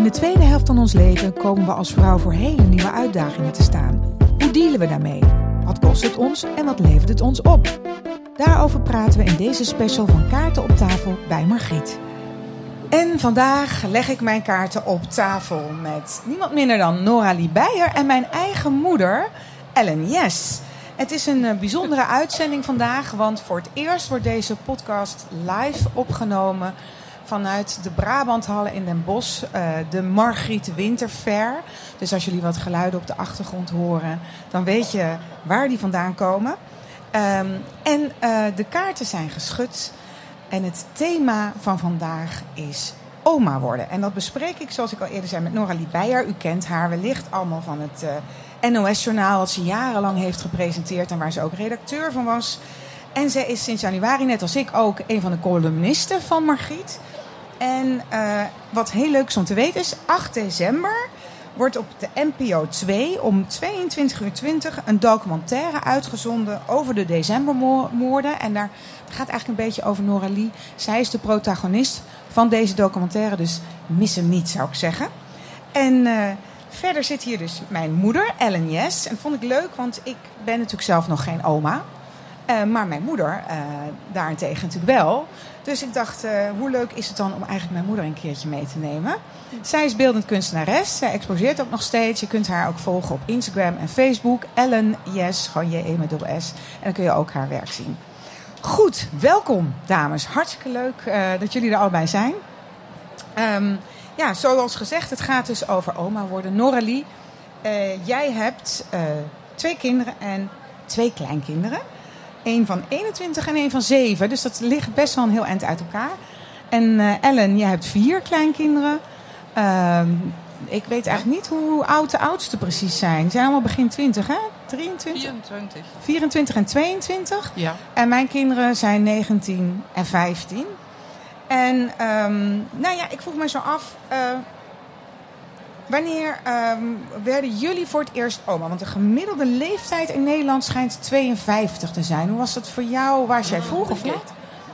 In de tweede helft van ons leven komen we als vrouw voor hele nieuwe uitdagingen te staan. Hoe dealen we daarmee? Wat kost het ons en wat levert het ons op? Daarover praten we in deze special van Kaarten op tafel bij Margriet. En vandaag leg ik mijn kaarten op tafel met niemand minder dan Nora Beijer en mijn eigen moeder, Ellen Yes. Het is een eh, bijzondere uitzending vandaag, want voor het eerst wordt deze podcast live opgenomen vanuit de Brabanthallen in Den Bosch, uh, de Margriet Winterfair. Dus als jullie wat geluiden op de achtergrond horen, dan weet je waar die vandaan komen. Um, en uh, de kaarten zijn geschud. En het thema van vandaag is oma worden. En dat bespreek ik, zoals ik al eerder zei, met Noralie Beijer. U kent haar wellicht allemaal van het uh, NOS-journaal... dat ze jarenlang heeft gepresenteerd en waar ze ook redacteur van was. En zij is sinds januari, net als ik ook, een van de columnisten van Margriet. En uh, wat heel leuk is om te weten is, 8 december wordt op de NPO 2 om 22 uur 20 een documentaire uitgezonden over de decembermoorden. En daar gaat eigenlijk een beetje over Nora Lee. Zij is de protagonist van deze documentaire, dus mis hem niet zou ik zeggen. En uh, verder zit hier dus mijn moeder, Ellen Yes. En dat vond ik leuk, want ik ben natuurlijk zelf nog geen oma. Uh, maar mijn moeder daarentegen natuurlijk wel. Dus ik dacht, uh, hoe leuk is het dan om eigenlijk mijn moeder een keertje mee te nemen? Zij is beeldend kunstenares. Zij exposeert ook nog steeds. Je kunt haar ook volgen op Instagram en Facebook. Ellen Yes, gewoon J-E met dubbel S. En dan kun je ook haar werk zien. Goed, welkom dames. Hartstikke leuk uh, dat jullie er allebei zijn. Um, ja, zoals gezegd, het gaat dus over oma worden. Noralie, uh, jij hebt twee kinderen en twee kleinkinderen. Een van 21 en een van 7. Dus dat ligt best wel een heel eind uit elkaar. En uh, Ellen, jij hebt vier kleinkinderen. Uh, ik weet eigenlijk niet hoe oud de oudste precies zijn. Ze zijn allemaal begin 20, hè? 23? 24. 24 en 22? Ja. En mijn kinderen zijn 19 en 15. En um, nou ja, ik vroeg me zo af... Uh, Wanneer um, werden jullie voor het eerst oma? Want de gemiddelde leeftijd in Nederland schijnt 52 te zijn. Hoe was dat voor jou? Waar jij vroeg of?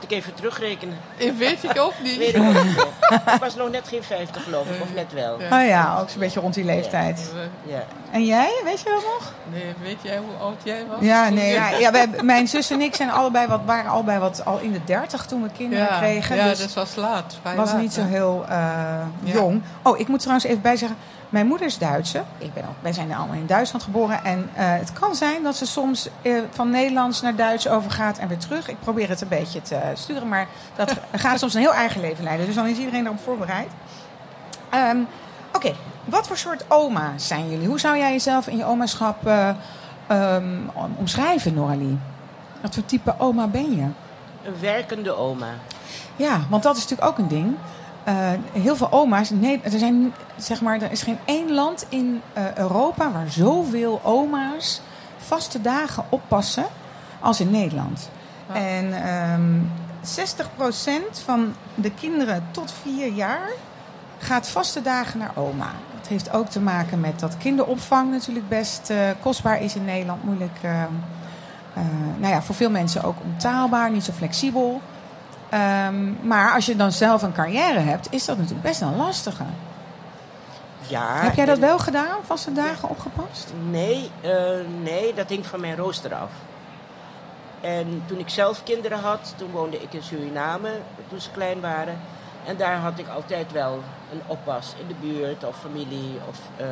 Ik even terugrekenen? Ik weet ik ook niet. Weet ik ook niet. ik was nog net geen 50 geloof ik, of net wel. Ja. Oh ja, ook zo'n beetje rond die leeftijd. Ja. Ja. En jij, weet je dat nog? Nee, weet jij hoe oud jij was? Ja, nee, ja, ja wij, mijn zus en ik zijn allebei wat, waren allebei wat al in de 30 toen we kinderen ja, kregen. Ja, dus dat was laat. was laat, niet zo heel uh, jong. Oh, ik moet trouwens even bijzeggen. Mijn moeder is Duitse. Ik ben ook, wij zijn allemaal in Duitsland geboren. En uh, het kan zijn dat ze soms uh, van Nederlands naar Duits overgaat en weer terug. Ik probeer het een beetje te sturen, maar dat gaat soms een heel eigen leven leiden. Dus dan is iedereen erop voorbereid. Um, Oké, okay. wat voor soort oma zijn jullie? Hoe zou jij jezelf in je omaschap uh, um, omschrijven, Noralie? Wat voor type oma ben je? Een werkende oma. Ja, want dat is natuurlijk ook een ding. Uh, heel veel oma's. Nee, er, zijn, zeg maar, er is geen één land in uh, Europa waar zoveel oma's vaste dagen oppassen als in Nederland. Ja. En um, 60% van de kinderen tot vier jaar gaat vaste dagen naar oma. Dat heeft ook te maken met dat kinderopvang natuurlijk best uh, kostbaar is in Nederland. Moeilijk, nou ja, voor veel mensen ook ontaalbaar, niet zo flexibel. Um, maar als je dan zelf een carrière hebt, is dat natuurlijk best een lastige. Ja. Heb jij dat wel gedaan, vaste dagen opgepast? Nee, uh, nee, dat hing van mijn rooster af. En toen ik zelf kinderen had, toen woonde ik in Suriname, toen ze klein waren. En daar had ik altijd wel een oppas in de buurt of familie of uh,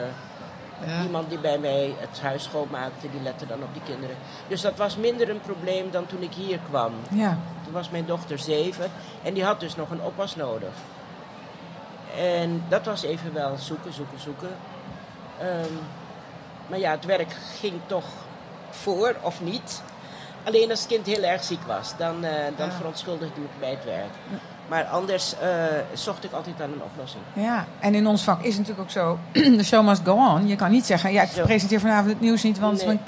ja. iemand die bij mij het huis schoonmaakte, die lette dan op die kinderen. Dus dat was minder een probleem dan toen ik hier kwam. Ja. Toen was mijn dochter zeven en die had dus nog een oppas nodig. En dat was even wel zoeken, zoeken, zoeken. Um, maar ja, het werk ging toch voor of niet. Alleen als het kind heel erg ziek was, dan, uh, dan ja. verontschuldigde ik bij het werk. Maar anders uh, zocht ik altijd aan een oplossing. Ja, en in ons vak is het natuurlijk ook zo: de show must go on. Je kan niet zeggen, ja, ik zo. presenteer vanavond het nieuws niet, want nee. mijn,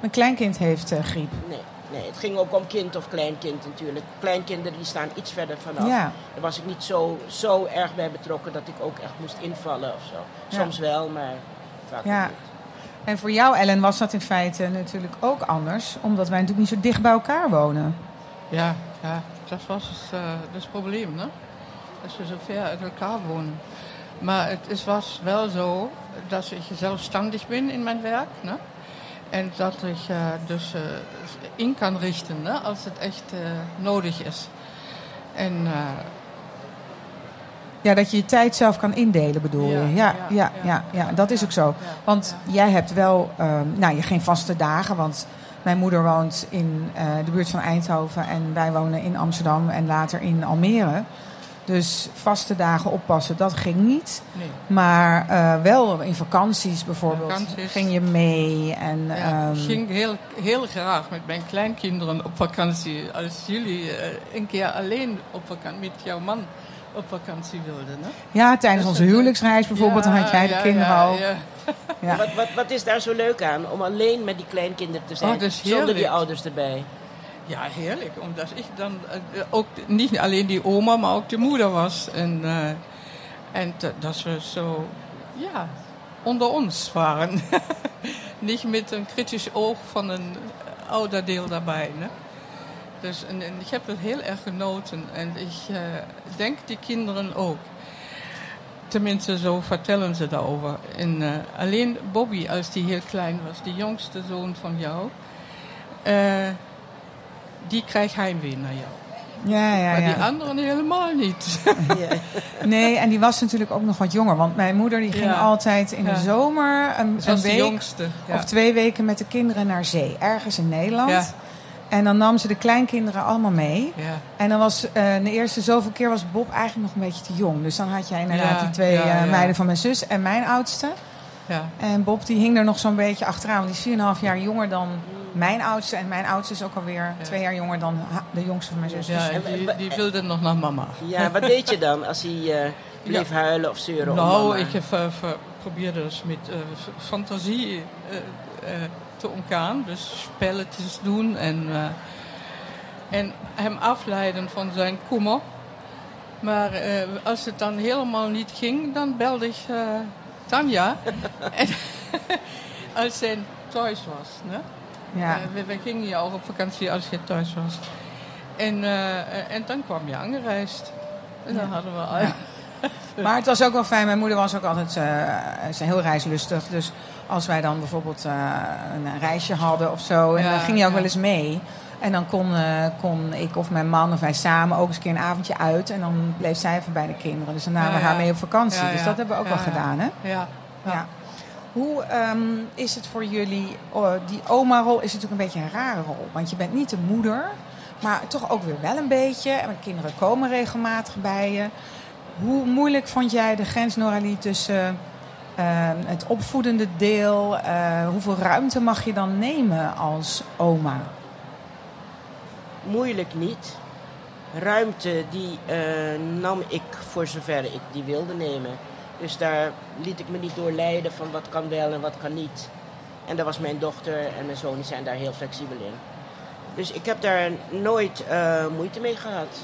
mijn kleinkind heeft uh, griep. Nee, nee, het ging ook om kind of kleinkind natuurlijk. Kleinkinderen die staan iets verder vanaf. Ja. Daar was ik niet zo, zo erg bij betrokken dat ik ook echt moest invallen of zo. Soms ja. wel, maar vaak ja. niet. En voor jou, Ellen, was dat in feite natuurlijk ook anders, omdat wij natuurlijk niet zo dicht bij elkaar wonen. Ja, ja dat was het, uh, dat is het probleem, hè? Dat we zo ver uit elkaar wonen. Maar het is, was wel zo dat ik zelfstandig ben in mijn werk. Ne? En dat ik uh, dus uh, in kan richten ne? als het echt uh, nodig is. En, ja, dat je je tijd zelf kan indelen, bedoel Ja, je? Ja, ja, ja, ja, dat is ook zo. Want jij hebt wel, ehm, nou, je geen vaste dagen, want mijn moeder woont in eh, de buurt van Eindhoven en wij wonen in Amsterdam en later in Almere. Dus vaste dagen oppassen, dat ging niet. nee. Maar eh, wel in vakanties bijvoorbeeld Vakanties. ging je mee. En, Ja, ehm, ik ging heel, heel graag met mijn kleinkinderen op vakantie. Als jullie eh, een keer alleen op vakantie, met jouw man op vakantie wilden. Hè? ja, tijdens onze huwelijksreis bijvoorbeeld, dan had jij de ja, kinderen ja, al. ja. Ja. Wat, wat, wat is daar zo leuk aan om alleen met die kleinkinderen te zijn? Oh, dat is zonder die ouders erbij. Ja, heerlijk. Omdat ik dan eh, ook niet alleen die oma, maar ook de moeder was. En, eh, en dat- dat we zo, ja, onder ons waren. niet met een kritisch oog van een ouderdeel daarbij. Ne? Dus en, en ik heb het heel erg genoten. En ik eh, denk die kinderen ook. Tenminste, zo vertellen ze daarover. En eh, alleen Bobby, als die heel klein was, de jongste zoon van jou, eh, die krijgt heimwee naar jou. Ja, ja, maar ja. die anderen helemaal niet. Ja. Nee, en die was natuurlijk ook nog wat jonger. Want mijn moeder die ging Ja. altijd in de Ja. zomer een, Dat een week jongste. Of twee weken met de kinderen naar zee. Ergens in Nederland. En dan nam ze de kleinkinderen allemaal mee. ja. En dan was eh, de eerste zoveel keer was Bob eigenlijk nog een beetje te jong. Dus dan had jij inderdaad Ja, die twee ja, eh, ja. meiden van mijn zus en mijn oudste. ja. En Bob die hing er nog zo'n beetje achteraan. Want die is 4,5 jaar jonger dan mijn oudste. En mijn oudste is ook alweer Ja. twee jaar jonger dan de jongste van mijn zus. ja Dus- die, die wilde nog naar mama. ja, wat deed je dan als hij eh, bleef huilen of zeuren om Nou, mama? ik heb, probeerde dus met eh, fantasie eh, eh, te omgaan. Dus spelletjes doen en, eh, en hem afleiden van zijn kommer. Maar eh, als het dan helemaal niet ging, dan belde ik eh, Tanja. en, als zij thuis was. Ne? ja. We, we gingen ja ook op vakantie als je thuis was. En, en dan kwam je aangereisd. En dan Ja. hadden we al... Ja. Maar het was ook wel fijn. Mijn moeder was ook altijd is heel reislustig. Dus als wij dan bijvoorbeeld eh, een reisje hadden of zo, en Ja, dan ging hij ook ja. wel eens mee. En dan kon, eh, kon ik of mijn man of wij samen ook eens een keer een avondje uit. En dan bleef zij even bij de kinderen. Dus dan namen Ja, we haar mee op vakantie. Dus dat hebben we ook wel gedaan, hè? Ja. Ja. Hoe ehm, is het voor jullie? oh, die oma-rol is natuurlijk een beetje een rare rol. Want je bent niet de moeder, maar toch ook weer wel een beetje. En de kinderen komen regelmatig bij je. Hoe moeilijk vond jij de grens, Noralie, tussen ehm, het opvoedende deel? eh, hoeveel ruimte mag je dan nemen als oma? Moeilijk niet. Ruimte die eh, nam ik voor zover ik die wilde nemen. Dus daar liet ik me niet door leiden van wat kan wel en wat kan niet. En daar was mijn dochter en mijn zoon die zijn daar heel flexibel in. Dus ik heb daar nooit eh, moeite mee gehad.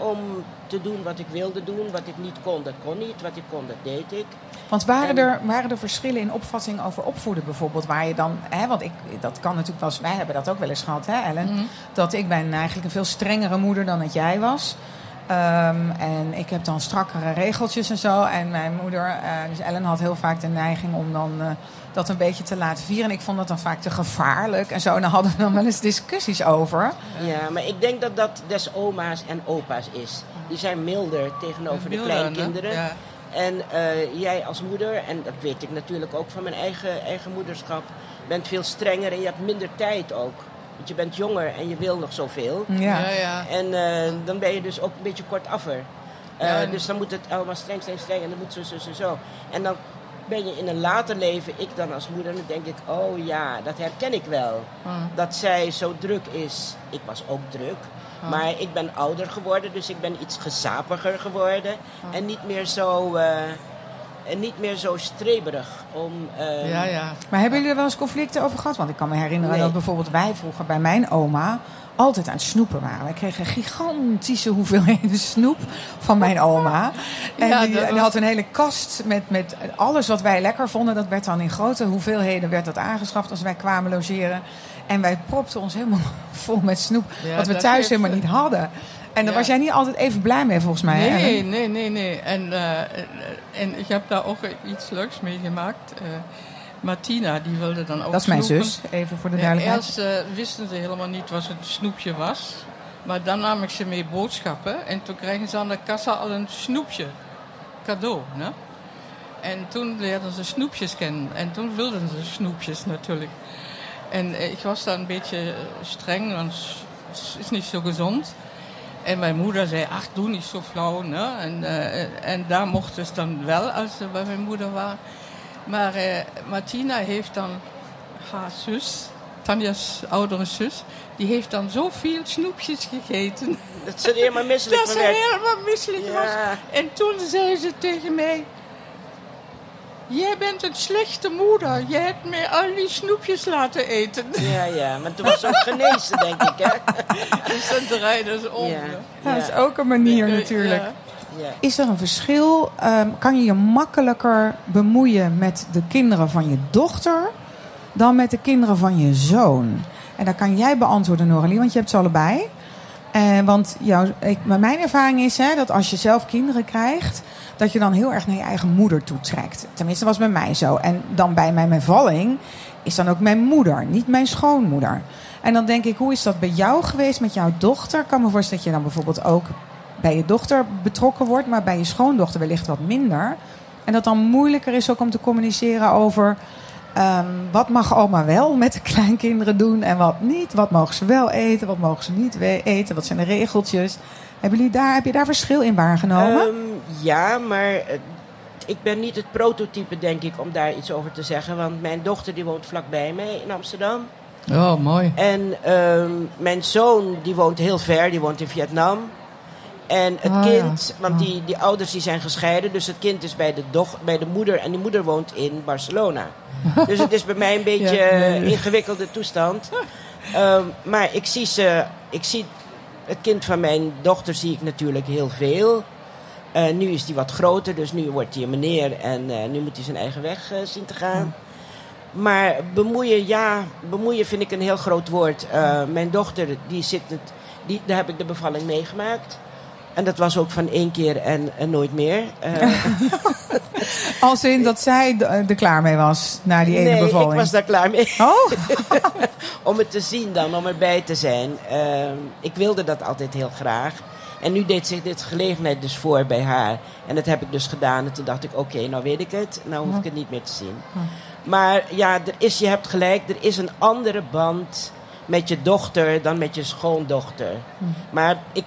Om te doen wat ik wilde doen. Wat ik niet kon, dat kon niet. Wat ik kon, dat deed ik. Want waren, En- er, waren er verschillen in opvatting over opvoeden bijvoorbeeld? Waar je dan, hè, want ik, dat kan natuurlijk wel eens, wij hebben dat ook wel eens gehad, hè, Ellen? Mhm. Dat ik ben eigenlijk een veel strengere moeder dan dat jij was. Ehm, en ik heb dan strakkere regeltjes en zo. En mijn moeder, eh, dus Ellen, had heel vaak de neiging om dan eh, dat een beetje te laten vieren. En ik vond dat dan vaak te gevaarlijk en zo. En daar hadden we dan wel eens discussies over. Ja, maar ik denk dat dat des oma's en opa's is. Die zijn milder tegenover de Milder, kleinkinderen. Ja. En eh, jij als moeder, en dat weet ik natuurlijk ook van mijn eigen, eigen moederschap, bent veel strenger en je hebt minder tijd ook. Want je bent jonger en je wil nog zoveel. Ja. Ja, ja. En eh, dan ben je dus ook een beetje kortaffer. Eh Ja, en- Dus dan moet het allemaal streng, streng, streng en dan moet zo, zo, zo, zo. En dan ben je in een later leven, ik dan als moeder, dan denk ik, oh ja, dat herken ik wel. Ah. Dat zij zo druk is. Ik was ook druk. Ah. Maar ik ben ouder geworden, dus ik ben iets gezapiger geworden. Ah. En niet meer zo, eh, en niet meer zo streberig om... eh, ja, ja. Maar hebben jullie er wel eens conflicten over gehad? Want ik kan me herinneren Nee. dat bijvoorbeeld wij vroeger bij mijn oma altijd aan het snoepen waren. Wij kregen gigantische hoeveelheden snoep van mijn oma. En Ja, die, had een hele kast met, met alles wat wij lekker vonden. Dat werd dan in grote hoeveelheden werd dat aangeschaft als wij kwamen logeren. En wij propten ons helemaal vol met snoep. Ja, wat we thuis helemaal niet hadden. En daar Ja. was jij niet altijd even blij mee, volgens mij. Nee, Ellen? nee, nee, nee. En, eh, en ik heb daar ook iets leuks mee gemaakt. Eh, Martina, die wilde dan ook Dat is mijn snoepen. zus, even voor de duidelijkheid. eerst eh, wisten ze helemaal niet wat een snoepje was. Maar dan nam ik ze mee boodschappen. En toen kregen ze aan de kassa al een snoepje. Cadeau, ne? En toen leerden ze snoepjes kennen. En toen wilden ze snoepjes natuurlijk. En ik was daar een beetje eh, streng, want het is niet zo gezond. En mijn moeder zei, ach, doe niet zo flauw. Ne? En, eh, en daar mocht het dan wel, als ze bij mijn moeder waren. Maar eh, Martina heeft dan haar zus, Tanja's oudere zus, die heeft dan zoveel snoepjes gegeten. Dat ze helemaal misselijk Dat van ze helemaal misselijk Ja. was. En toen zei ze tegen mij... Jij bent een slechte moeder. Je hebt mij al die snoepjes laten eten. Ja, ja, maar toen was ze ook genezen, denk ik, hè? Dus dan draaide ze om. Ja. ja. Dat is ook een manier natuurlijk. Is er een verschil? Ehm, kan je je makkelijker bemoeien met de kinderen van je dochter dan met de kinderen van je zoon? En dat kan jij beantwoorden, Noralie, want je hebt ze allebei. Eh, want jouw, ik, mijn ervaring is hè, dat als je zelf kinderen krijgt, dat je dan heel erg naar je eigen moeder toetrekt. Tenminste, was bij mij zo. En dan bij mijn bevalling is dan ook mijn moeder, niet mijn schoonmoeder. En dan denk ik, hoe is dat bij jou geweest met jouw dochter? Kan me voorstellen dat je dan bijvoorbeeld ook bij je dochter betrokken wordt, maar bij je schoondochter wellicht wat minder. En dat dan moeilijker is ook om te communiceren over ehm, wat mag oma wel met de kleinkinderen doen en wat niet. Wat mogen ze wel eten, wat mogen ze niet eten, wat zijn de regeltjes. Hebben jullie daar, heb je daar verschil in waargenomen? Ehm, ja, maar eh, ik ben niet het prototype, denk ik, om daar iets over te zeggen. Want mijn dochter die woont vlakbij mij in Amsterdam. Oh, mooi. En ehm, mijn zoon die woont heel ver, die woont in Vietnam. En het Ah, kind, want Ah. die, die ouders die zijn gescheiden, dus het kind is bij de, doch, bij de moeder en die moeder woont in Barcelona. dus het is bij mij een beetje Ja, nee. een ingewikkelde toestand. Ehm, maar ik zie ze, ik zie het kind van mijn dochter zie ik natuurlijk heel veel. Eh, nu is hij wat groter, dus nu wordt hij een meneer en eh, nu moet hij zijn eigen weg eh, zien te gaan. Maar bemoeien, ja, bemoeien vind ik een heel groot woord. Mijn dochter, die zit het, die, daar heb ik de bevalling meegemaakt. En dat was ook van één keer en, en nooit meer. Eh, Als in dat zij er klaar mee was na die ene nee, bevalling. ik was daar klaar mee. Oh, om het te zien dan, om erbij te zijn. Ehm, ik wilde dat altijd heel graag. En nu deed zich dit gelegenheid dus voor bij haar. En dat heb ik dus gedaan. En toen dacht ik, oké, nou weet ik het. Nou hoef ik het niet meer te zien. Maar ja, er is, je hebt gelijk. Er is een andere band met je dochter dan met je schoondochter. Maar ik,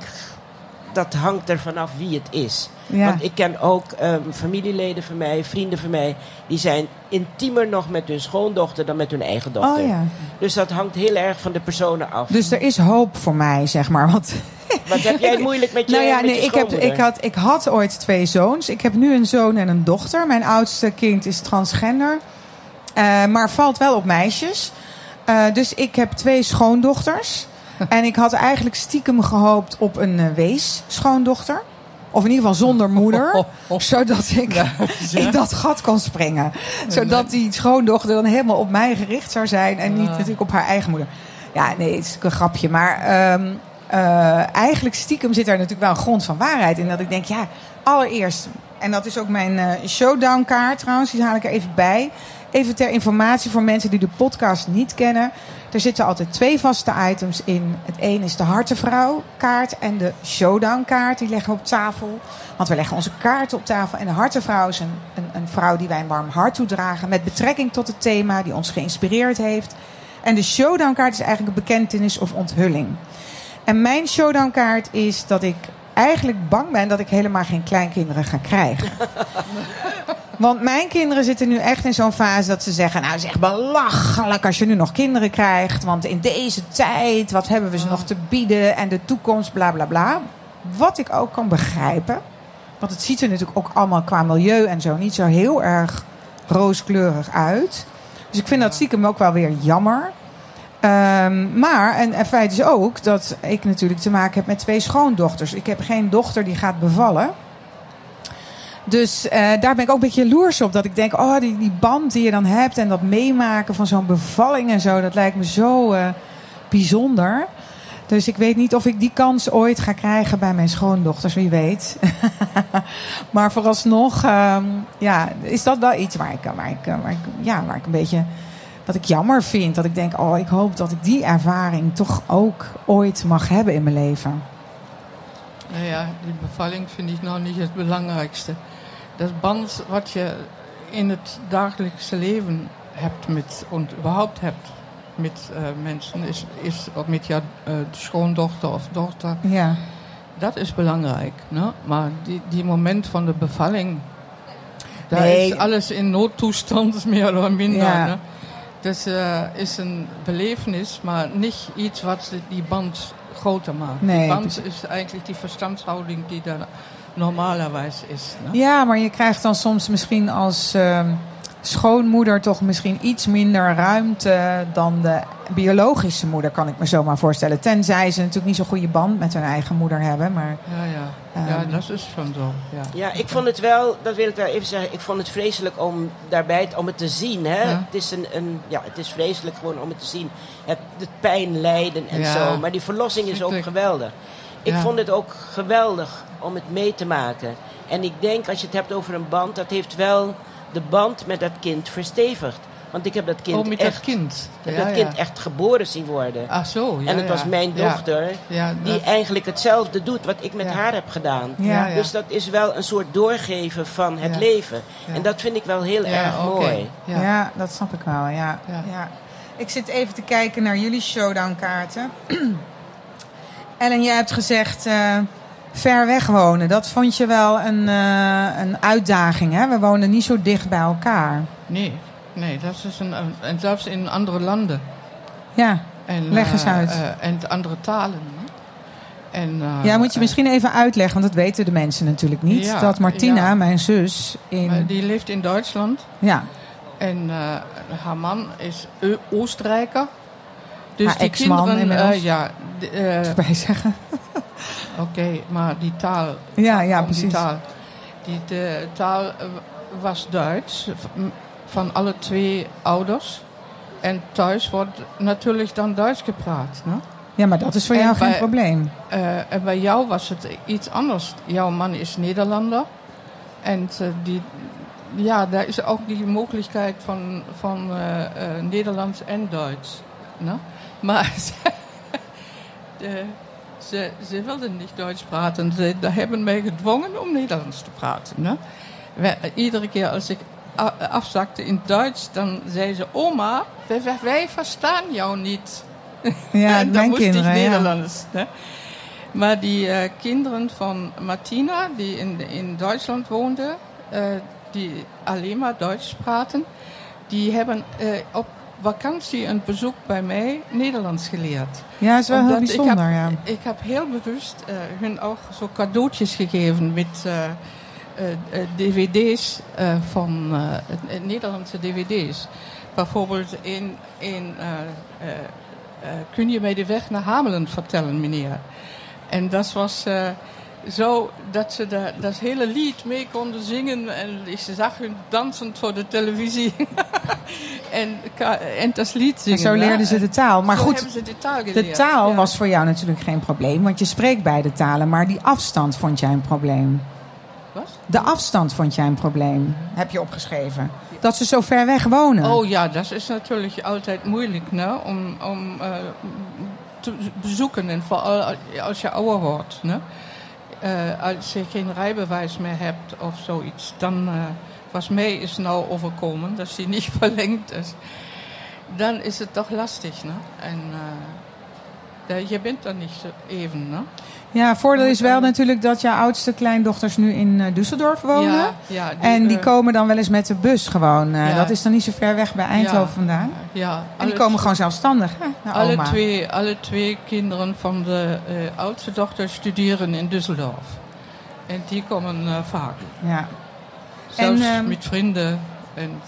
dat hangt er vanaf wie het is. Ja. Want ik ken ook ehm, familieleden van mij, vrienden van mij... die zijn intiemer nog met hun schoondochter dan met hun eigen dochter. oh ja. Dus dat hangt heel erg van de personen af. Dus er is hoop voor mij, zeg maar. Want Wat heb jij moeilijk met je, nou ja, nee, ik, heb, ik, had, ik had ooit twee zoons. Ik heb nu een zoon en een dochter. Mijn oudste kind is transgender. eh, maar valt wel op meisjes. Eh, dus ik heb twee schoondochters. en ik had eigenlijk stiekem gehoopt op een eh, wees-schoondochter. Of in ieder geval zonder moeder. Zodat ik in dat gat kon springen. Zodat die schoondochter dan helemaal op mij gericht zou zijn. En niet natuurlijk op haar eigen moeder. Ja, nee, het is natuurlijk een grapje. Maar ehm, eh, eigenlijk stiekem zit daar natuurlijk wel een grond van waarheid in. Dat ik denk, ja, allereerst... En dat is ook mijn eh, showdown kaart trouwens. Die haal ik er even bij. Even ter informatie voor mensen die de podcast niet kennen. Er zitten altijd twee vaste items in. Het een is de Hartenvrouw kaart en de Showdown kaart. Die leggen we op tafel. Want we leggen onze kaarten op tafel. En de Hartenvrouw is een, een, vrouw die wij een warm hart toedragen. Met betrekking tot het thema die ons geïnspireerd heeft. En de Showdown kaart is eigenlijk een bekentenis of onthulling. En mijn Showdown kaart is dat ik eigenlijk bang ben dat ik helemaal geen kleinkinderen ga krijgen. Want mijn kinderen zitten nu echt in zo'n fase dat ze zeggen: Nou, echt belachelijk als je nu nog kinderen krijgt. Want in deze tijd, wat hebben we ze nog te bieden? En de toekomst, bla bla bla. Wat ik ook kan begrijpen. Want het ziet er natuurlijk ook allemaal qua milieu en zo niet zo heel erg rooskleurig uit. Dus ik vind dat stiekem ook wel weer jammer. Ehm, maar, en, en feit is ook dat ik natuurlijk te maken heb met twee schoondochters. Ik heb geen dochter die gaat bevallen. Dus eh, daar ben ik ook een beetje jaloers op. Dat ik denk, oh, die, die band die je dan hebt en dat meemaken van zo'n bevalling en zo, dat lijkt me zo eh, bijzonder. Dus ik weet niet of ik die kans ooit ga krijgen bij mijn schoondochters, wie weet. maar vooralsnog ehm, ja, is dat wel iets waar ik, waar, ik, waar, ik, ja, waar ik een beetje. Dat ik jammer vind. Dat ik denk, oh, ik hoop dat ik die ervaring toch ook ooit mag hebben in mijn leven. Nou ja, die bevalling vind ik nou niet het belangrijkste. Dat band wat je in het dagelijkse leven hebt met, en überhaupt hebt met uh, mensen, is, is met jouw uh, schoondochter of dochter. Ja. Dat is belangrijk. Ne? Maar die, die moment van de bevalling, daar Nee. is alles in noodtoestand, meer of minder. Ja. Ne? Dus uh, is een belevenis, maar niet iets wat die band groter maakt. Nee, die band is eigenlijk die verstandshouding die er normalerwijs is. Ne? Ja, maar je krijgt dan soms misschien als ehm, schoonmoeder toch misschien iets minder ruimte dan de biologische moeder, kan ik me zomaar voorstellen. Tenzij ze natuurlijk niet zo'n goede band met hun eigen moeder hebben. Maar Ja, ja. ja, Ehm. dat is van zo. Ja, Ja, ik vond het wel, dat wil ik wel even zeggen, ik vond het vreselijk om daarbij om het te zien. Hè? Ja. Het, is een, een, ja, het is vreselijk gewoon om het te zien. Het, het pijn, lijden en Ja. zo. Maar die verlossing is ook geweldig. Ik Ja. vond het ook geweldig om het mee te maken. En ik denk, als je het hebt over een band, dat heeft wel de band met dat kind verstevigd. Want ik heb dat kind oh, met echt, dat kind. ik heb ja, dat kind ja. echt geboren zien worden. Ah, zo. Ja, en het ja. was mijn Ja. dochter Ja, die dat- eigenlijk hetzelfde doet wat ik met Ja. haar heb gedaan. Ja. ja. Dus dat is wel een soort doorgeven van het Ja. leven. Ja. En dat vind ik wel heel Ja, erg mooi. ja. Ja. dat snap ik wel. Ja. Ja. Ja. Ik zit even te kijken naar jullie showdown kaarten. Ellen, jij hebt gezegd eh, ver weg wonen. Dat vond je wel een, eh, een uitdaging. Hè? We wonen niet zo dicht bij elkaar. Nee, nee, dat is een, en zelfs in andere landen. Ja, En, Leg eens eh, uit. eh, en andere talen. En, ja moet je misschien even uitleggen, want dat weten de mensen natuurlijk niet. Ja, dat Martina, ja. mijn zus, in. die leeft in Duitsland. Ja, En haar man is Oostenrijker. Dus Haar die kinderen, ja, erbij zeggen. Oké, maar die taal. Ja, ja, om Die precies. taal, die, de taal was Duits van alle twee ouders. En thuis wordt natuurlijk dan Duits gepraat. Ne? Ja, maar dat is voor En jou geen probleem. Eh, en bij jou was het iets anders. Jouw man is Nederlander. En eh, die, ja, daar is ook die mogelijkheid van, van eh, Nederlands en Duits. Ne? Maar de, ze, ze wilden niet Duits praten. Ze hebben mij gedwongen om Nederlands te praten. Ne? Iedere keer als ik afzakte in Duits, dan zei ze: Oma, wij, wij- verstaan jou niet. Ja, En dan moest kinderen. ik ja. Nederlands. Maar die eh, kinderen van Martina, die in, in Duitsland woonden, eh, die alleen maar Duits praten, die hebben eh, op vakantie een bezoek bij mij Nederlands geleerd. Ja, is wel heel bijzonder. ik ja. ik heb heel bewust eh, hun ook zo cadeautjes gegeven met eh, eh, dvd's van Nederlandse dvd's. Bijvoorbeeld in, in kun je mij de weg naar Hamelen vertellen, meneer? En dat was zo dat ze de, dat hele lied mee konden zingen. En ik zag hun dansend voor de televisie. en, en dat lied En zingen. zo leerden ze de taal. Maar Zo goed, ze de taal geleerd. de taal ja. was voor jou natuurlijk geen probleem, want je spreekt beide talen. Maar die afstand vond jij een probleem. Wat? De afstand vond jij een probleem, heb je opgeschreven. Dat ze zo ver weg wonen. Oh ja, dat is natuurlijk altijd moeilijk ne? om, om eh, te bezoeken. En vooral als je ouder wordt. Ne? Eh, als je geen rijbewijs meer hebt of zoiets. Dan eh was mij is nou overkomen dat die niet verlengd is. Dan is het toch lastig. Ne? Je bent er niet zo even. Ne? Ja, voordeel is wel dan- natuurlijk dat jouw oudste kleindochters nu in eh, Düsseldorf wonen. Ja, ja, en die eh, komen dan wel eens met de bus gewoon. eh, Ja. Dat is dan niet zo ver weg bij Eindhoven vandaan. Ja, En die komen gewoon zelfstandig hè, naar Alle oma. twee, alle twee kinderen van de oudste dochter studeren in Düsseldorf. En die komen vaak. Ja. Zelfs En, ehm, met vrienden. En,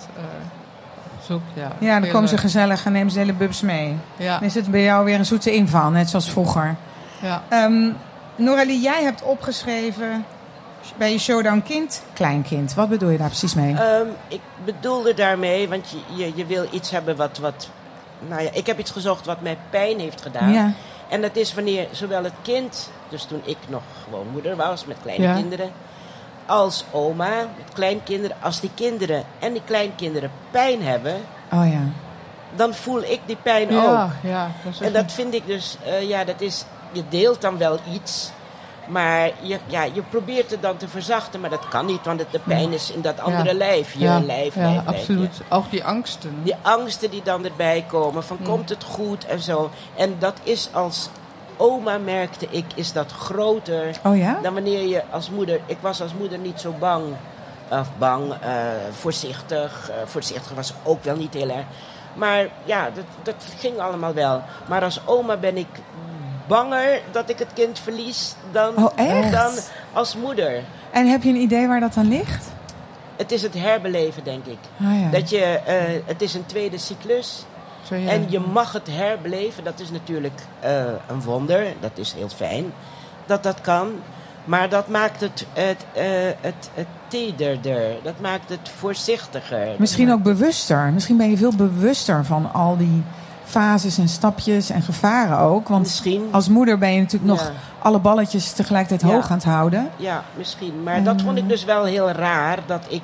ja, ja, dan komen ze gezellig en nemen ze de hele bubs mee. Ja, Dan is het bij jou weer een zoete inval, net zoals vroeger. ja. Ehm Noralie, jij hebt opgeschreven bij je showdown kind, kleinkind. Wat bedoel je daar precies mee? Ehm, ik bedoelde daarmee, want je, je, je wil iets hebben wat, wat... Nou ja, ik heb iets gezocht wat mij pijn heeft gedaan. ja. En dat is wanneer zowel het kind, dus toen ik nog gewoon moeder was met kleine Ja. kinderen, als oma met kleinkinderen, als die kinderen en die kleinkinderen pijn hebben, Oh ja. dan voel ik die pijn Ja, ook. ja. Dat En dat vind ik dus, eh, ja, dat is, je deelt dan wel iets. Maar je, ja, je probeert het dan te verzachten, maar dat kan niet, want het, de pijn is in dat andere Ja. lijf. Je ja, lijf, ja, lijf, absoluut. Ook die angsten. Die angsten die dan erbij komen, van komt het goed en zo. En dat is als oma, merkte ik, is dat groter Oh ja? dan wanneer je als moeder... Ik was als moeder niet zo bang, of bang, eh, voorzichtig. Eh, voorzichtig was ook wel niet heel erg. Maar ja, dat, dat ging allemaal wel. Maar als oma ben ik banger dat ik het kind verlies dan, Oh, dan als moeder. En heb je een idee waar dat dan ligt? Het is het herbeleven, denk ik. Ah ja. Dat je, eh, het is een tweede cyclus. Zo, ja. En je mag het herbeleven. Dat is natuurlijk eh, een wonder. Dat is heel fijn dat dat kan. Maar dat maakt het, het, eh, het, het tederder. Dat maakt het voorzichtiger. Misschien ook bewuster. Misschien ben je veel bewuster van al die fases en stapjes en gevaren ook. Want Misschien. als moeder ben je natuurlijk nog Ja. alle balletjes tegelijkertijd Ja. hoog aan het houden. Ja, misschien. Maar dat vond ik dus wel heel raar. Dat ik,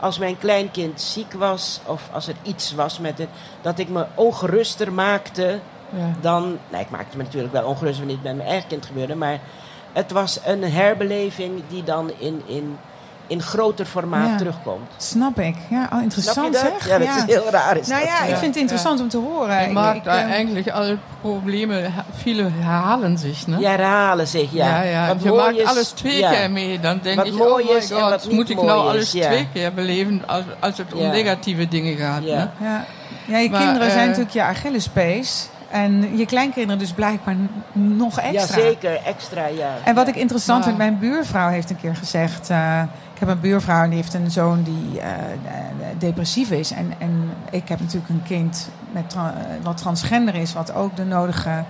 als mijn kleinkind ziek was, of als er iets was met het, dat ik me ongeruster maakte Ja. dan. Nou, ik maakte me natuurlijk wel ongerust wanneer het met mijn eigen kind gebeurde. Maar het was een herbeleving die dan in, in, in groter formaat Ja. terugkomt. Snap ik. Ja, oh, interessant Snap je dat? zeg. Ja, dat is heel raar. Is Nou dat. ja, ik Ja. vind het interessant om te horen. Je Ik- maakt ik, da eh, eigentlich alle Probleme, viele herhalen sich, ne? Ja, herhalen zich, ja. ja, ja. Wat je maakt is- alles twee ja. keer mee. Dan denk Wat ik, mooi oh my wat god, niet moet ik nou is, alles ja. twee keer beleven als, als het om Ja. negatieve dingen gaat. Ja. Ne? ja. ja, je Maar, kinderen zijn eh, natuurlijk je Achillespees. En je kleinkinderen dus blijkbaar nog Ja, extra. zeker. Extra, ja. En wat ik interessant Maar- vind, mijn buurvrouw heeft een keer gezegd... eh, heb een buurvrouw en die heeft een zoon die eh, eh, depressief is. En, en ik heb natuurlijk een kind met tra- eh, wat transgender is... wat ook de nodige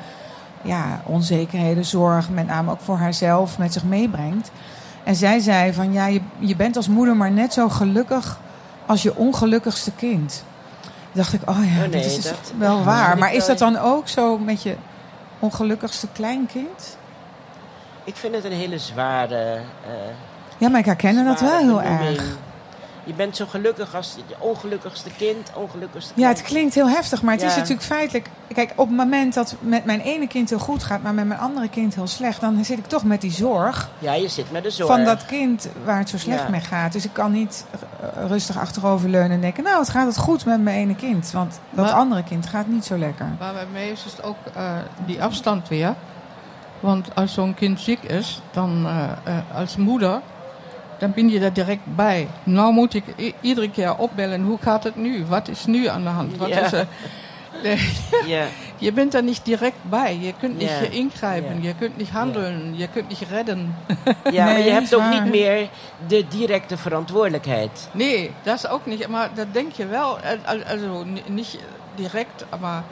ja, onzekerheden, zorg... met name ook voor haarzelf met zich meebrengt. En zij zei van, ja, je, je bent als moeder maar net zo gelukkig... als je ongelukkigste kind. Toen dacht ik, oh ja, Oh nee, is dus dat- wel dat waar. Maar ik is wel- dat dan ook zo met je ongelukkigste kleinkind? Ik vind het een hele zware... Ja, maar ik herken dat wel heel erg. Je bent zo gelukkig als het ongelukkigste kind, ongelukkigste Ja, het klinkt heel heftig, maar het is natuurlijk feitelijk... Kijk, op het moment dat met mijn ene kind heel goed gaat, maar met mijn andere kind heel slecht... dan zit ik toch met die zorg Ja, je zit met de zorg. van dat kind waar het zo slecht Ja. mee gaat. Dus ik kan niet rustig achteroverleunen en denken... nou, het gaat het goed met mijn ene kind. Want dat Maar- andere kind gaat niet zo lekker. Maar bij mij is het ook eh, die afstand weer. Want als zo'n kind ziek is, dan eh, eh, als moeder, dan ben je er direct bij. Nou moet ik iedere keer opbellen, hoe gaat het nu? Wat is nu aan de hand? Wat Ja. is er? Je bent er niet direct bij. Je kunt niet ingrijpen, je kunt niet handelen, je kunt niet redden. ja maar je hebt ook waar. niet meer de directe verantwoordelijkheid. Nee, dat is ook niet. Maar dat denk je wel. eh, al- Also ni- niet direct, maar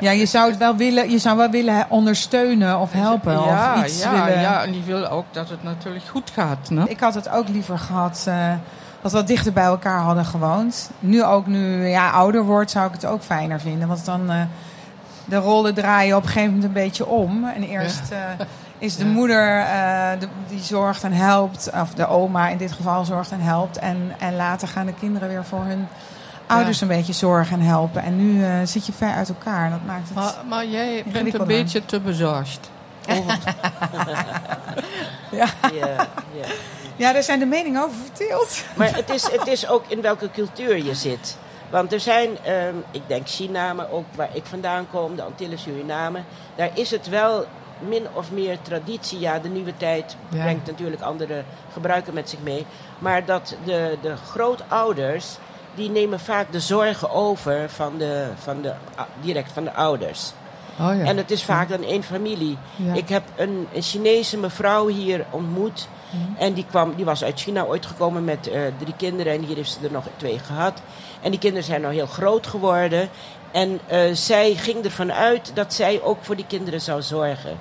Ja, je zou het wel willen, je zou wel willen ondersteunen of helpen. ja, of iets ja, willen... ja, en die wil ook dat het natuurlijk goed gaat. Ne? Ik had het ook liever gehad eh, dat we wat dichter bij elkaar hadden gewoond. Nu ook nu ja, ouder wordt, zou ik het ook fijner vinden. Want dan eh, de rollen draaien op een gegeven moment een beetje om. En eerst eh, is de Ja. moeder de, die zorgt en helpt. Of de oma in dit geval zorgt en helpt. En, en later gaan de kinderen weer voor hun ouders een beetje zorgen en helpen. En nu eh, zit je ver uit elkaar. Dat maakt het... Maar, maar jij bent een beetje te bezorgd. Over- Ja, ja. Ja, daar zijn de meningen over verdeeld. Maar het is, het is ook in welke cultuur je zit. Want er zijn, ehm, ik denk China, maar ook waar ik vandaan kom, de Antillen, Suriname. Daar is het wel min of meer traditie. Ja, de nieuwe tijd Ja. brengt natuurlijk andere gebruiken met zich mee. Maar dat de, de grootouders, die nemen vaak de zorgen over van de, van de, direct van de ouders. Oh ja. En het is vaak dan één familie. Ja. Ik heb een, een Chinese mevrouw hier ontmoet. Mhm. En die, kwam, die was uit China ooit gekomen met eh, drie kinderen. En hier heeft ze er nog twee gehad. En die kinderen zijn nou heel groot geworden. En eh, zij ging ervan uit dat zij ook voor die kinderen zou zorgen.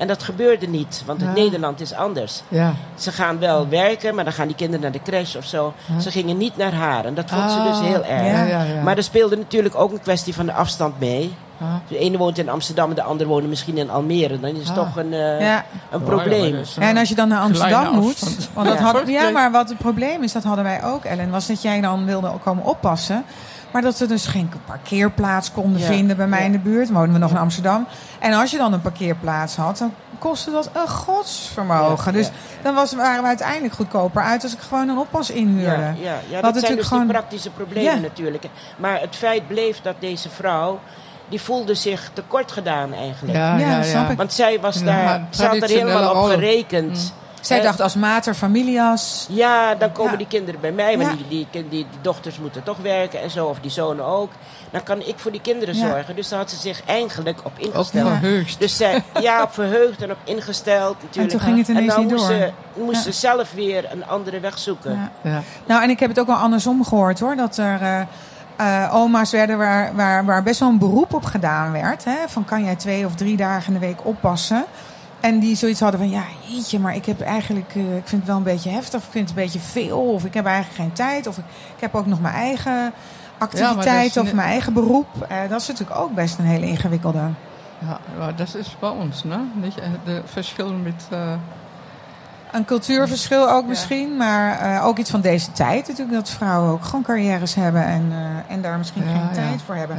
En dat gebeurde niet, want het Ja. Nederland is anders. ja. Ze gaan wel werken, maar dan gaan die kinderen naar de crash of zo. Ja. Ze gingen niet naar haar. En dat vond ze Ah, dus heel erg. Ja. Ja, ja, ja. Maar er speelde natuurlijk ook een kwestie van de afstand mee. Ah. De ene woont in Amsterdam en de andere woont misschien in Almere. Dan is het Ah. toch een, eh, Ja. een probleem. Ja, Ja, en als je dan naar Amsterdam moet. Want dat Ja. had, ja, maar wat het probleem is, dat hadden wij ook, Ellen, was dat jij dan wilde komen oppassen. Maar dat we dus geen parkeerplaats konden Ja. vinden bij mij Ja. in de buurt. Woonden we nog in Amsterdam. En als je dan een parkeerplaats had, dan kostte dat een godsvermogen. Ja, dus ja. dan was, waren we uiteindelijk goedkoper uit als ik gewoon een oppas inhuurde. Ja, ja, ja dat zijn natuurlijk dus gewoon- die praktische problemen Ja. natuurlijk. Maar het feit bleef dat deze vrouw, die voelde zich tekort gedaan eigenlijk. Ja, Ja, ja, dat snap ja. ik. Want zij was Ja, daar, ze had er helemaal op gerekend. Zij dacht als mater familias. Ja, dan komen Ja. die kinderen bij mij, want Ja. die, die, die, die dochters moeten toch werken en zo, of die zonen ook. Dan kan ik voor die kinderen Ja. zorgen. Dus daar had ze zich eigenlijk op Ook ingesteld. Ja. verheugd. Dus zij, ja, op verheugd en op ingesteld En natuurlijk. toen ging het En ineens dan niet moest, door. ze, moest Ja. ze zelf weer een andere weg zoeken. Ja. Ja. Nou, en ik heb het ook wel andersom gehoord hoor. Dat er eh, eh, oma's werden waar, waar, waar best wel een beroep op gedaan werd. Hè? Van kan jij twee of drie dagen in de week oppassen? En die zoiets hadden van ja, jeetje, maar ik heb eigenlijk, eh, ik vind het wel een beetje heftig, of ik vind het een beetje veel, of ik heb eigenlijk geen tijd, of ik, ik heb ook nog mijn eigen activiteit of mijn eigen beroep. Eh, dat is natuurlijk ook best een hele ingewikkelde. Ja, maar dat is bij ons, ne? Niet eh, de verschil met. Een cultuurverschil ook misschien, maar ook iets van deze tijd natuurlijk. Dat vrouwen ook gewoon carrières hebben en, en daar misschien geen tijd voor hebben.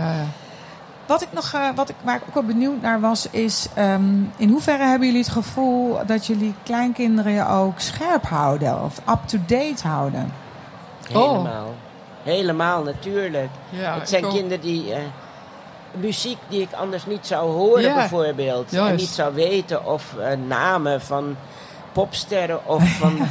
Wat ik nog, eh, wat ik, waar ik ook wel benieuwd naar was, is ehm, in hoeverre hebben jullie het gevoel dat jullie kleinkinderen je ook scherp houden of up-to-date houden? Oh. Helemaal. Helemaal, natuurlijk. Ja, het zijn kinderen die... eh, muziek die ik anders niet zou horen Ja. bijvoorbeeld. En niet zou weten. Of eh, namen van popsterren of van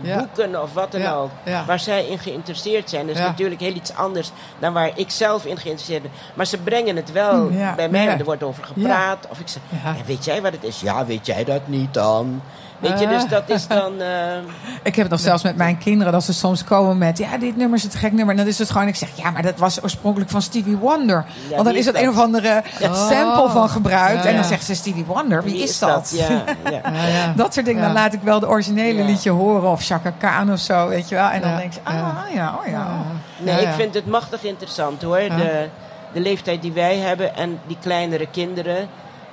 Ja. boeken of wat dan Ja, ook. ja. Waar zij in geïnteresseerd zijn. Dat is natuurlijk heel iets anders dan waar ik zelf in geïnteresseerd ben. Maar ze brengen het wel Ja. bij mij. Er wordt over gepraat. Of ik zeg, Ja. "Ja, weet jij wat het is? Ja, weet jij dat niet dan? Weet je, dus dat is dan... eh, Ik heb het nog zelfs met mijn kinderen dat ze soms komen met ja, dit nummer is het gek nummer. En dan is het gewoon, ik zeg ja, maar dat was oorspronkelijk van Stevie Wonder. Want dan is dat? een of andere Oh. sample van gebruikt. Ja, en dan zegt ze Stevie Wonder, wie, is dat? Ja, ja. Ja, ja. Dat soort dingen. Dan laat ik wel de originele Ja. liedje horen. Of Chaka Khan of zo, weet je wel. En dan Ja. denk je, ah Ja. ja, oh ja. Nee, Ja, ik ja. vind het machtig interessant hoor. Ja. De, de leeftijd die wij hebben en die kleinere kinderen.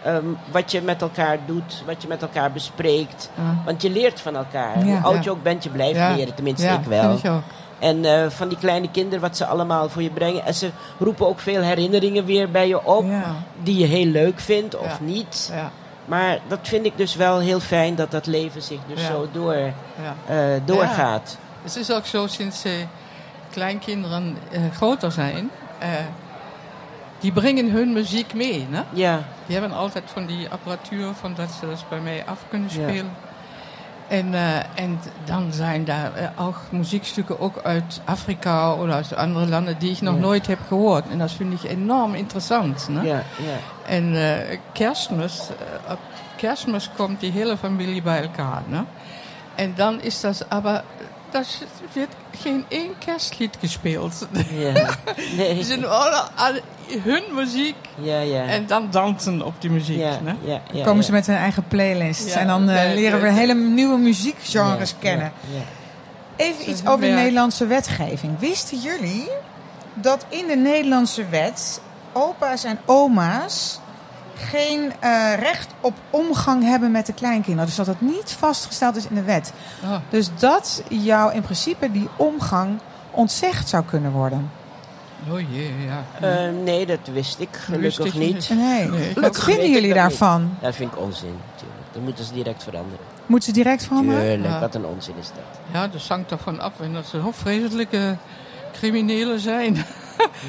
Ehm, wat je met elkaar doet, wat je met elkaar bespreekt. Ja. Want je leert van elkaar. Hoe oud je ook bent, je blijft leren. Tenminste, ik wel. vind ik ook. En eh, van die kleine kinderen, wat ze allemaal voor je brengen. En ze roepen ook veel herinneringen weer bij je op. Die je heel leuk vindt of niet. Ja, Maar dat vind ik dus wel heel fijn dat dat leven zich dus zo door, eh, doorgaat. Het is ook zo sinds eh, kleinkinderen groter zijn. die brengen hun muziek mee. Ne? Ja, Die hebben altijd van die apparatuur van dat ze dat bij mij af kunnen spelen. En, eh, en dan zijn daar eh, ook muziekstukken ook uit Afrika oder uit andere landen die ik nog Ja. nooit heb gehoord. En dat vind ik enorm interessant. Ne? ja, ja. En eh, kerstmis, eh, op kerstmis komt die hele familie bij elkaar. Ne? En dan is dat, aber er wird geen één kerstlied gespeeld. ja. Nee. Alle, alle hun muziek Ja, ja. en dan dansen op die muziek. ja, Ne? ja, ja, komen ja. ze met hun eigen playlist. Ja, en dan eh, leren we hele nieuwe muziekgenres Ja, kennen. ja, ja. Even Ze iets over de. Nederlandse wetgeving. Wisten jullie dat in de Nederlandse wet opa's en oma's geen eh, recht op omgang hebben met de kleinkinderen? Dus dat het niet vastgesteld is in de wet. Oh, Dus dat jou in principe die omgang ontzegd zou kunnen worden. oh jee, ja. Eh, nee, dat wist ik gelukkig Wist niet. niet. Nee. Nee, ik Wat vinden jullie dat daarvan? Dat vind ik onzin, natuurlijk. Dan moeten ze direct veranderen. Moeten ze direct veranderen? Tuurlijk, Ja. wat een onzin is dat. Ja, dat hangt ervan af. En dat ze vreselijke criminelen zijn.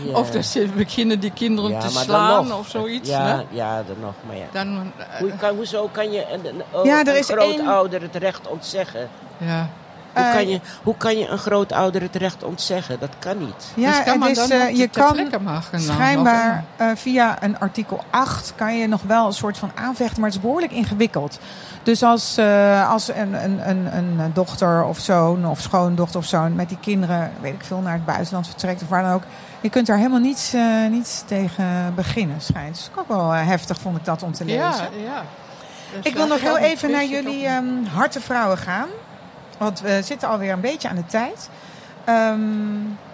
Ja. Of dat ze beginnen die kinderen Ja, te slaan nog. of zoiets. Ja, ne? ja, dan nog, maar ja. Dan, eh, Hoe kan, hoezo kan je een, een, een, Ja, er een is grootouder het recht ontzeggen? ja. Hoe, Eh, kan je, hoe kan je een grootouder het recht ontzeggen? Dat kan niet. Ja, dus kan het is, dan eh, je kan schijnbaar eh, via een artikel 8 kan je nog wel een soort van aanvechten, maar het is behoorlijk ingewikkeld. Dus als, eh, als een, een, een, een dochter of zoon of schoondochter of zoon met die kinderen, weet ik veel, naar het buitenland vertrekt of waar dan ook. Je kunt daar helemaal niets, eh, niets tegen beginnen, schijnt. Dus ook wel eh, heftig vond ik dat om te lezen. Ja, ja. Dus Ik wil nog heel even naar jullie ehm harte vrouwen gaan. Want we zitten alweer een beetje aan de tijd. Ehm,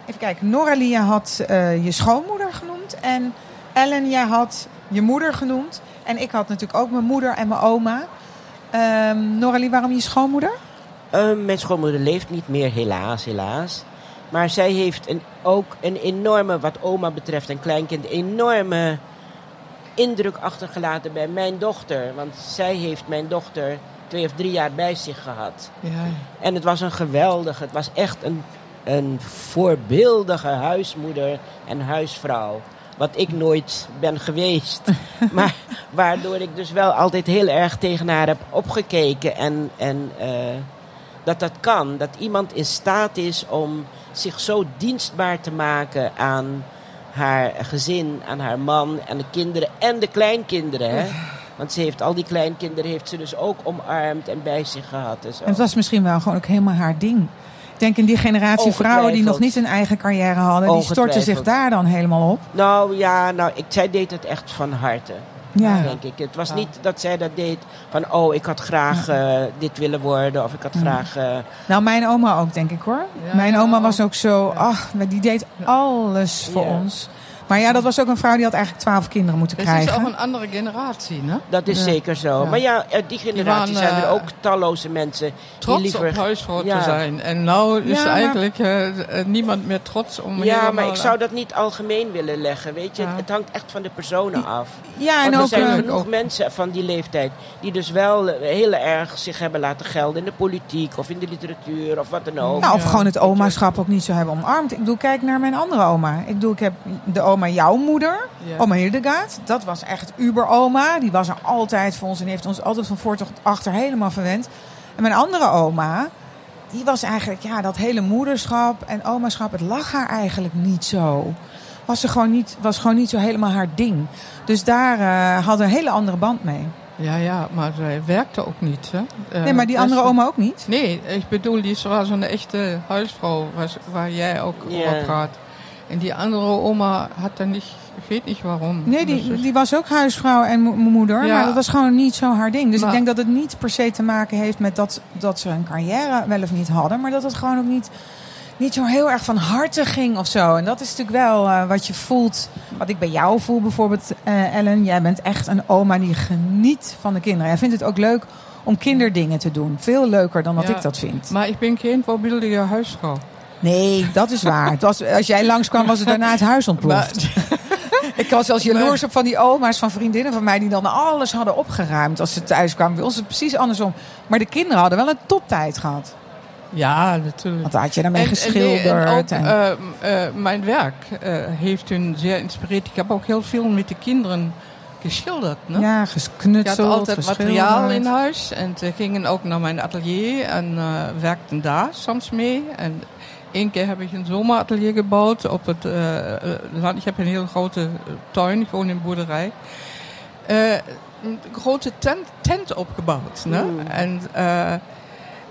even kijken. Noralie had eh, je schoonmoeder genoemd. En Ellen, jij had je moeder genoemd. En ik had natuurlijk ook mijn moeder en mijn oma. Ehm Noralie, waarom je schoonmoeder? Mijn schoonmoeder leeft niet meer, helaas, helaas. Maar zij heeft een, ook een enorme, wat oma betreft, een kleinkind, enorme indruk achtergelaten bij mijn dochter. Want zij heeft mijn dochter twee of drie jaar bij zich gehad. Ja. En het was een geweldige, het was echt een, een voorbeeldige huismoeder en huisvrouw. Wat ik nooit ben geweest. maar waardoor ik dus wel altijd heel erg tegen haar heb opgekeken. En, en eh, dat dat kan. Dat iemand in staat is om zich zo dienstbaar te maken aan haar gezin, aan haar man, aan de kinderen en de kleinkinderen. Hè? Want ze heeft al die kleinkinderen heeft ze dus ook omarmd en bij zich gehad. En zo. En het was misschien wel gewoon ook helemaal haar ding. Ik denk in die generatie vrouwen die nog niet een eigen carrière hadden, die stortten zich daar dan helemaal op. Nou ja, nou, ik, zij deed het echt van harte. Ja. Denk ik. Het was niet dat zij dat deed van, oh, ik had graag eh, dit willen worden. Of ik had graag... eh, Nou, mijn oma ook, denk ik hoor. Ja, mijn oma was ook. zo, ach, maar die deed alles voor Ja. ons. Maar ja, dat was ook een vrouw die had eigenlijk twaalf kinderen moeten Het is krijgen. ook een andere generatie, ne? dat is Ja. zeker zo. Ja. Maar ja, uit die generatie waren, zijn er eh, ook talloze mensen Trots die liever... op huisvrouw Ja. te zijn. En nou is maar- eigenlijk eh, eh, niemand meer trots om Ja, maar ik zou dat niet algemeen willen leggen, weet je. Ja. Het, het hangt echt van de personen af. ja, Want en er ook, zijn eh, genoeg ook- mensen van die leeftijd die dus wel eh, heel erg zich hebben laten gelden in de politiek of in de literatuur of wat dan ook. nou, of Ja. gewoon het omaschap ook niet zo hebben omarmd. Ik bedoel, kijk naar mijn andere oma. Ik bedoel, ik heb de oma jouw moeder, Ja. oma Hildegard. Dat was echt uber-oma. Die was er altijd voor ons en heeft ons altijd van voor tot achter helemaal verwend. En mijn andere oma, die was eigenlijk, ja, dat hele moederschap en omaschap, het lag haar eigenlijk niet zo. Was, ze gewoon niet, was gewoon niet zo helemaal haar ding. Dus daar eh hadden we een hele andere band mee. Ja, ja, maar zij werkte ook niet. Hè? Eh, Nee, maar die andere oma ook niet? Nee, ik bedoel, die was zo'n echte huisvrouw, was, waar jij ook over praat. En die andere oma had dan niet, ik weet niet waarom. Nee, die, die was ook huisvrouw en mo- moeder. Ja. Maar dat was gewoon niet zo haar ding. Dus Maar- ik denk dat het niet per se te maken heeft met dat, dat ze een carrière wel of niet hadden. Maar dat het gewoon ook niet, niet zo heel erg van harte ging of zo. En dat is natuurlijk wel eh, wat je voelt. Wat ik bij jou voel bijvoorbeeld, eh, Ellen. Jij bent echt een oma die geniet van de kinderen. Jij vindt het ook leuk om kinderdingen te doen. Veel leuker dan dat Ja. ik dat vind. Maar ik ben geen voorbeeldige huisvrouw. Nee, dat is waar. Het was, als jij langskwam was het daarna het huis ontploft. Ik was zelfs jaloers op van die oma's van vriendinnen van mij... die dan alles hadden opgeruimd als ze thuis kwamen. Bij ons is het precies andersom. Maar de kinderen hadden wel een toptijd gehad. Ja, natuurlijk. Want daar had je daarmee en geschilderd. En, ook, en- eh, eh, mijn werk eh, heeft hun zeer inspireerd. Ik heb ook heel veel met de kinderen geschilderd. Ne? ja, Ik geknutseld, had altijd materiaal in huis en ze gingen ook naar mijn atelier en werkten daar soms mee. En één keer heb ik een zomeratelier gebouwd op het eh, eh, land. Ik heb een heel grote eh, tuin, ik woon in een boerderij. Eh, een grote tent, tent opgebouwd. Ne? Mm. En, eh,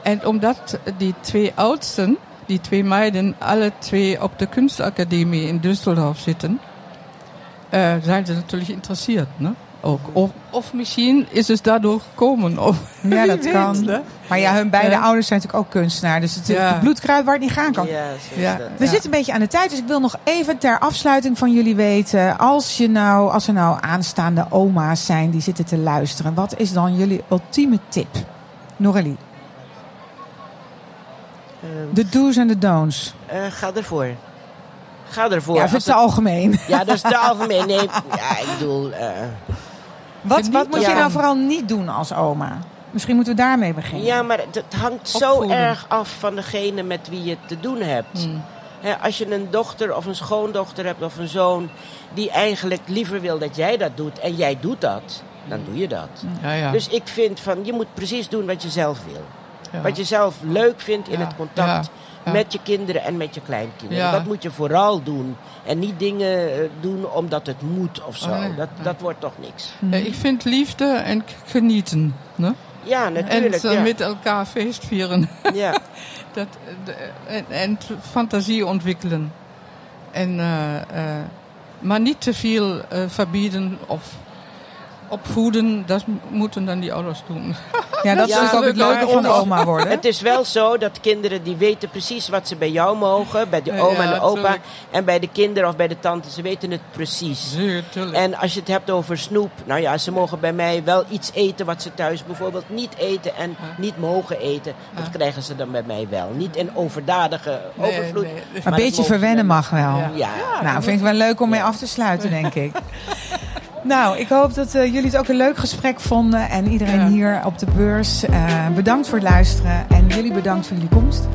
en omdat die twee oudsten, die twee meiden, alle twee op de kunstacademie in Düsseldorf zitten, eh, zijn ze natuurlijk geïnteresseerd. Ne? Ook. Of, of misschien is het daardoor gekomen. Of, Ja, dat weet, kan. hè? Maar ja, hun beide Ja. ouders zijn natuurlijk ook kunstenaar. Dus het is Ja. bloedkruid waar het niet gaan kan. Ja, is dat. We zitten een beetje aan de tijd, dus ik wil nog even ter afsluiting van jullie weten. Als, je nou, als er nou aanstaande oma's zijn die zitten te luisteren, wat is dan jullie ultieme tip? Noralie, Eh, de do's en de don'ts. eh, ga ervoor. Ga ervoor. Ja, voor het algemeen. Ja, dat is te algemeen. Nee, ja, ik bedoel... eh, Wat, wat moet je nou vooral niet doen als oma? Misschien moeten we daarmee beginnen. ja, maar het, hangt zo erg af van degene met wie je te doen hebt. Hmm. Als je een dochter of een schoondochter hebt of een zoon... die eigenlijk liever wil dat jij dat doet en jij doet dat... dan doe je dat. Ja, ja. Dus ik vind van, je moet precies doen wat je zelf wil. Wat je zelf leuk vindt in het contact ja, met je kinderen en met je kleinkinderen. Ja. Dat moet je vooral doen. En niet dingen eh, doen omdat het moet of zo. Oh, nee. dat, dat wordt toch niks. Ik vind liefde en genieten. Ne? Ja, natuurlijk. en eh, ja. met elkaar feestvieren. ja. Dat, eh, en, en fantasie ontwikkelen. En, maar niet te veel verbieden of, opvoeden, dat moeten dan die ouders doen. Ja, dat Ja, is ook het leuk, leuke van maar- oma worden. Het is wel zo dat kinderen die weten precies wat ze bij jou mogen, bij de Ja, oma en de opa. tuurlijk. En bij de kinderen of bij de tante, ze weten het precies. Zeer, tuurlijk. En als je het hebt over snoep, nou ja, ze mogen bij mij wel iets eten wat ze thuis bijvoorbeeld niet eten en niet mogen eten. Dat krijgen ze dan bij mij wel. Niet in overdadige Nee, overvloed. nee. Maar een beetje verwennen mag wel. Ja. Ja. nou, vind ik wel leuk om mee af te sluiten, denk ik. Nou, ik hoop dat eh, jullie het ook een leuk gesprek vonden. En iedereen Ja. hier op de beurs. eh, bedankt voor het luisteren. En jullie bedankt voor jullie komst.